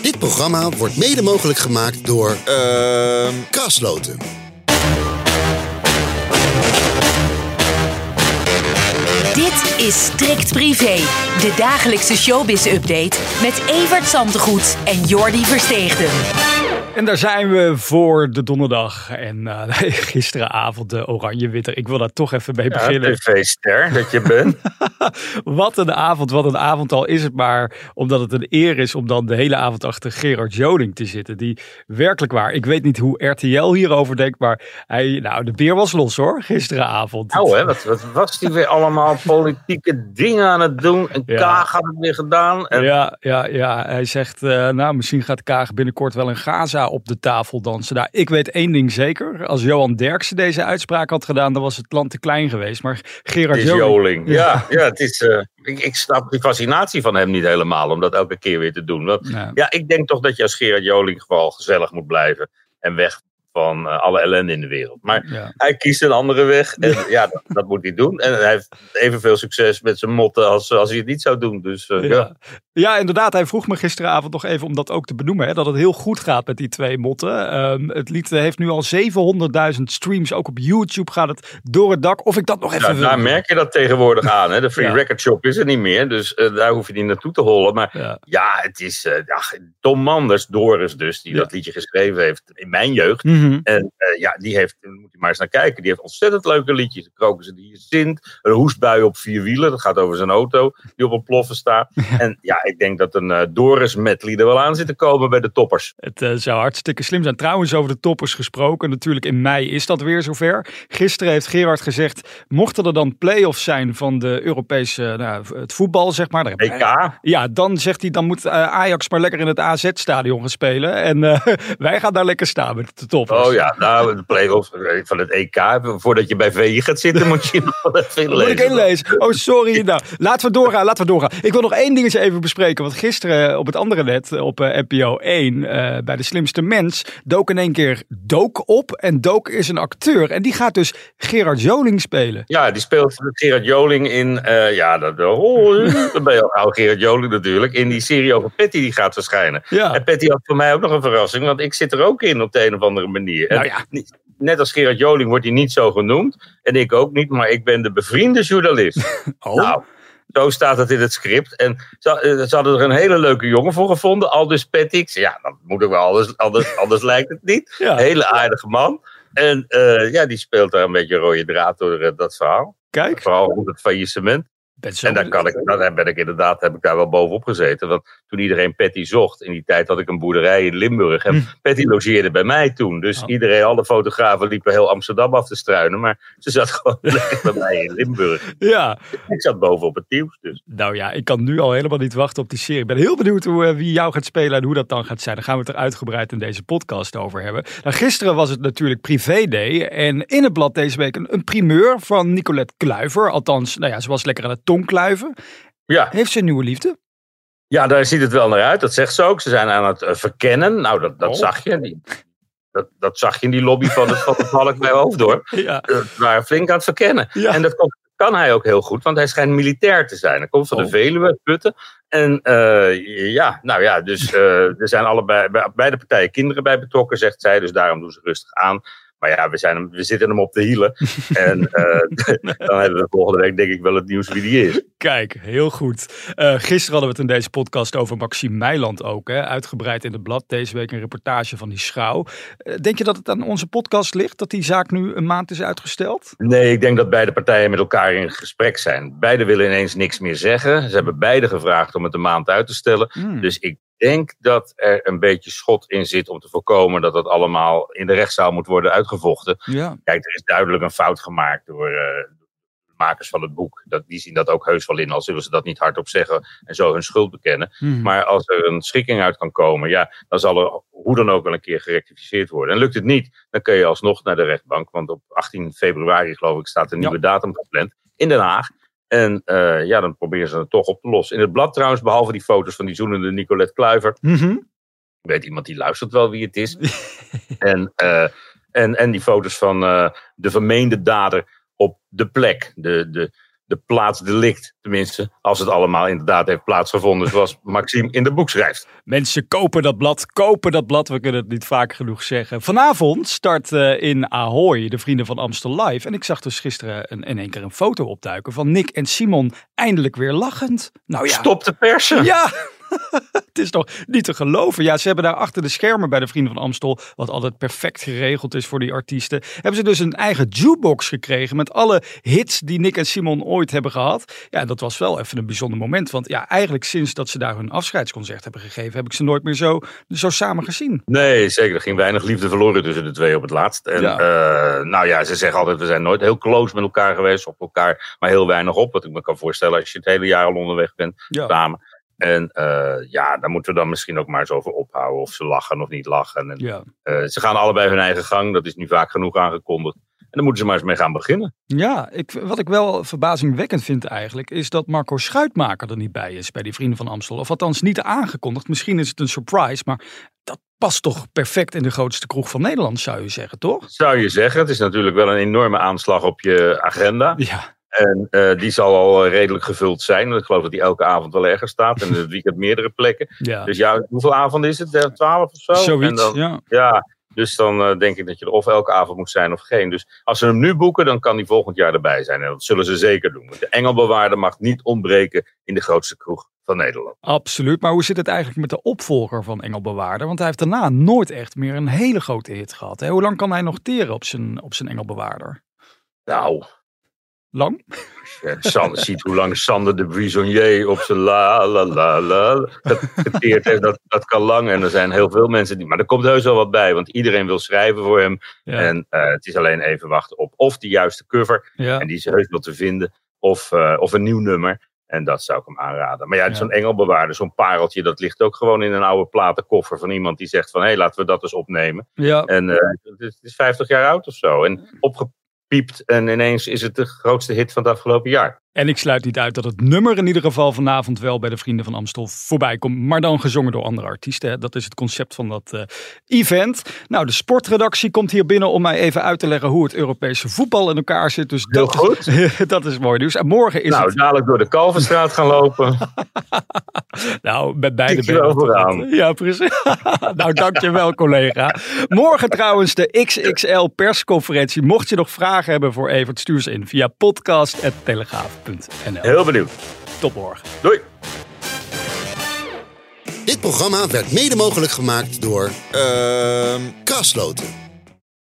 Dit programma wordt mede mogelijk gemaakt door Ehm Krasloten. Dit is Strikt Privé, de dagelijkse showbiz-update met Evert Zantegoed en Jordi Versteegden. En daar zijn we voor de donderdag. En eh, gisteravond de oranje-witter. Ik wil daar toch even mee Ja, beginnen. tv-ster dat je bent. Wat een avond, wat een avond al is het maar. Omdat het een eer is om dan de hele avond achter Gerard Joling te zitten. Die werkelijk waar, ik weet niet hoe RTL hierover denkt. Maar hij, nou de beer was los hoor, gisteravond. Nou, hè, wat, wat was die weer allemaal politieke dingen aan het doen? En Ja. Kaag had het weer gedaan. En Ja, ja, ja, hij zegt, eh, nou misschien gaat Kaag binnenkort wel in Gaza op de tafel dansen. Nou, ik weet één ding zeker. Als Johan Derksen deze uitspraak had gedaan, dan was het land te klein geweest. Maar Gerard het is Joling... Joling. Ja, ja het is, eh, ik, ik snap die fascinatie van hem niet helemaal om dat elke keer weer te doen. Want, ja, ik denk toch dat je als Gerard Joling gewoon gezellig moet blijven. En weg van eh, alle ellende in de wereld. Maar ja. hij kiest een andere weg. En ja, dat, dat moet hij doen. En hij heeft evenveel succes met zijn motten als, als hij het niet zou doen. Dus eh, ja. Ja. Ja, inderdaad. Hij vroeg me gisteravond nog even om dat ook te benoemen. Hè, dat het heel goed gaat met die twee motten. Ehm, het lied eh, heeft nu al 700.000 streams. Ook op YouTube gaat het door het dak. Of ik dat nog even Ja, wil. daar merk je dat tegenwoordig aan. Hè? De Free Ja. Record Shop is er niet meer. Dus eh, daar hoef je niet naartoe te hollen. Maar Ja. ja, het is ja, Tom Manders, Doris dus, die dat liedje geschreven heeft in mijn jeugd. Mhm. En ja, die heeft, moet je maar eens naar kijken, die heeft ontzettend leuke liedjes. De krokussen die je zint, een hoestbui op vier wielen, dat gaat over zijn auto, die op een ploffen staat. En ja, ik denk dat een eh, Doris medley er wel aan zit te komen bij de toppers. Het eh, zou hartstikke slim zijn. Trouwens, over de toppers gesproken. Natuurlijk in mei is dat weer zover. Gisteren heeft Gerard gezegd, mochten er dan play-offs zijn van de Europese, nou, het voetbal zeg maar. EK, Ja, dan zegt hij, dan moet eh, Ajax maar lekker in het AZ-stadion gaan spelen. En eh, wij gaan daar lekker staan met de toppers. oh ja, nou, de play-offs van het EK, voordat je bij VI gaat zitten, moet je nog wel even Dat moet ik inlezen. Oh, sorry. Nou, laten we doorgaan. Laten we doorgaan. Ik wil nog één dingetje even bespreken. Want gisteren op het andere net, op eh, NPO 1, eh, bij De Slimste Mens, dook in één keer Dook op. En Dook is een acteur. En die gaat dus Gerard Joling spelen. Ja, die speelt Gerard Joling in. eh, ja, dat, oh, dan ben je al Gerard Joling natuurlijk. In die serie over Patty die gaat verschijnen. Ja. En Patty had voor mij ook nog een verrassing, want ik zit er ook in op de een of andere manier. Nou ja. Net als Gerard Joling wordt hij niet zo genoemd. En ik ook niet, maar ik ben de bevriende journalist. Oh. Nou, zo staat het in het script. En ze, eh, ze hadden er een hele leuke jongen voor gevonden, Aldus Pettix. Ja, dat moet ook wel, anders, anders, anders lijkt het niet. Ja. Hele aardige man. En eh, ja, die speelt daar een beetje rode draad door eh, dat verhaal. Kijk. Vooral rond het faillissement. Ben zo En daar, kan ik, ben ik inderdaad heb ik daar wel bovenop gezeten. Want toen iedereen Patty zocht, in die tijd had ik een boerderij in Limburg. En Hm. Patty logeerde bij mij toen. Dus Oh. iedereen, alle fotografen liepen heel Amsterdam af te struinen. Maar ze zat gewoon bij mij in Limburg. Ja. Ik zat bovenop het nieuws. Dus. Nou ja, ik kan nu al helemaal niet wachten op die serie. Ik ben heel benieuwd hoe, eh, wie jou gaat spelen en hoe dat dan gaat zijn. Daar gaan we het er uitgebreid in deze podcast over hebben. Nou, gisteren was het natuurlijk Privé Day. En in het blad deze week een, een primeur van Nicolette Kluiver. Althans, nou ja, ze was lekker aan het tongkluiven. Ja. Heeft ze een nieuwe liefde? ja, daar ziet het wel naar uit. Dat zegt ze ook. Ze zijn aan het eh, verkennen. Nou, dat, dat Oh. zag je. Die, dat, dat zag je in die lobby van het, van het Valk bij Hoofddorp. Ja. Eh, waren flink aan het verkennen. Ja. En dat komt- kan hij ook heel goed, want hij schijnt militair te zijn. Hij komt van Oh. de Veluwe, Putten. En eh, ja, nou ja, dus eh, er zijn allebei, bij beide partijen kinderen bij betrokken, zegt zij. Dus daarom doen ze rustig aan. Maar ja, we, zijn hem, we zitten hem op de hielen. en eh, dan hebben we volgende week denk ik wel het nieuws wie die is. Kijk, heel goed. Eh, gisteren hadden we het in deze podcast over Maxime Meiland ook. Hè? Uitgebreid in het blad. Deze week een reportage van die schouw. Eh, denk je dat het aan onze podcast ligt dat die zaak nu een maand is uitgesteld? Nee, ik denk dat beide partijen met elkaar in gesprek zijn. Beide willen ineens niks meer zeggen. Ze hebben beide gevraagd om het een maand uit te stellen. Hmm. Dus ik denk dat er een beetje schot in zit om te voorkomen dat het allemaal in de rechtszaal moet worden uitgevochten. Ja. Kijk, er is duidelijk een fout gemaakt door de makers van het boek. Dat, die zien dat ook heus wel in, al zullen ze dat niet hardop zeggen en zo hun schuld bekennen. Hmm. Maar als er een schikking uit kan komen, ja, dan zal er hoe dan ook wel een keer gerectificeerd worden. En lukt het niet, dan kun je alsnog naar de rechtbank. Want op 18 februari, geloof ik, staat een nieuwe datum gepland in Den Haag. En eh, ja, dan proberen ze het toch op te lossen. In het blad trouwens, behalve die foto's van die zoenende Nicolette Kluiver. Mhm. Weet iemand die luistert wel wie het is. en, eh, en, en die foto's van eh, de vermeende dader op de plek. De, de, de plaatsdelict. Tenminste, als het allemaal inderdaad heeft plaatsgevonden, zoals Maxime in de boek schrijft. Mensen kopen dat blad, kopen dat blad. We kunnen het niet vaak genoeg zeggen. Vanavond start uh, in Ahoy de Vrienden van Amstel Live. En ik zag dus gisteren een, in één keer een foto opduiken van Nick en Simon eindelijk weer lachend. Nou ja. Stop de persen. Ja, het is toch niet te geloven. Ja, ze hebben daar achter de schermen bij de Vrienden van Amstel, wat altijd perfect geregeld is voor die artiesten, hebben ze dus een eigen jukebox gekregen met alle hits die Nick en Simon ooit hebben gehad. Ja, dat was wel even een bijzonder moment, want ja, eigenlijk sinds dat ze daar hun afscheidsconcert hebben gegeven, heb ik ze nooit meer zo, zo samen gezien. Nee, zeker. Er ging weinig liefde verloren tussen de twee op het laatst. En ja. Uh, nou ja, ze zeggen altijd, we zijn nooit heel close met elkaar geweest, op elkaar, maar heel weinig op. Wat ik me kan voorstellen als je het hele jaar al onderweg bent ja. samen. En uh, ja, daar moeten we dan misschien ook maar eens over ophouden. Of ze lachen of niet lachen. En, ja. uh, ze gaan allebei hun eigen gang. Dat is nu vaak genoeg aangekondigd. En dan moeten ze maar eens mee gaan beginnen. Ja, ik, wat ik wel verbazingwekkend vind eigenlijk, is dat Marco Schuitmaker er niet bij is bij die Vrienden van Amstel. Of althans niet aangekondigd. Misschien is het een surprise, maar dat past toch perfect in de grootste kroeg van Nederland, zou je zeggen, toch? Zou je zeggen. Het is natuurlijk wel een enorme aanslag op je agenda. Ja. En uh, die zal al redelijk gevuld zijn. Ik geloof dat die elke avond wel ergens staat. En het weekend meerdere plekken. Ja. Dus ja, hoeveel avonden is het? Twaalf of zo? Zoiets, en dan, ja. ja. Dus dan uh, denk ik dat je er of elke avond moet zijn of geen. Dus als ze hem nu boeken, dan kan hij volgend jaar erbij zijn. En dat zullen ze zeker doen. Want de Engelbewaarder mag niet ontbreken in de grootste kroeg van Nederland. Absoluut. Maar hoe zit het eigenlijk met de opvolger van Engelbewaarder? Want hij heeft daarna nooit echt meer een hele grote hit gehad. Hè? Hoe lang kan hij nog teren op zijn, op zijn Engelbewaarder? Nou, lang? Ja, Sander ziet hoe lang Sander de Buissonnier op zijn la la la la geteerd heeft. Dat, dat kan lang en er zijn heel veel mensen die. Maar er komt heus wel wat bij, want iedereen wil schrijven voor hem. Ja. En uh, het is alleen even wachten op of de juiste cover. Ja. En die is heus wel te vinden. Of, uh, of een nieuw nummer. En dat zou ik hem aanraden. Maar ja, zo'n engelbewaarder, zo'n pareltje, dat ligt ook gewoon in een oude platenkoffer van iemand die zegt van hé, hey, laten we dat eens opnemen. Ja. En uh, het is 50 jaar oud of zo. En opge piept en ineens is het de grootste hit van het afgelopen jaar. En ik sluit niet uit dat het nummer in ieder geval vanavond wel bij de Vrienden van Amstel voorbij komt. Maar dan gezongen door andere artiesten. Hè. Dat is het concept van dat uh, event. Nou, de sportredactie komt hier binnen om mij even uit te leggen hoe het Europese voetbal in elkaar zit. Dus Heel dat, goed. Is, dat is mooi nieuws. En morgen is nou, het... dadelijk door de Kalverstraat gaan lopen. nou, met beide vooraan. Ja, precies. nou, dankjewel collega. Morgen trouwens de XXL persconferentie. Mocht je nog vragen hebben voor Evert, stuur ze in via podcast.telegraaf. Heel benieuwd. Tot morgen. Doei. Dit programma werd mede mogelijk gemaakt door uh, Krasloten.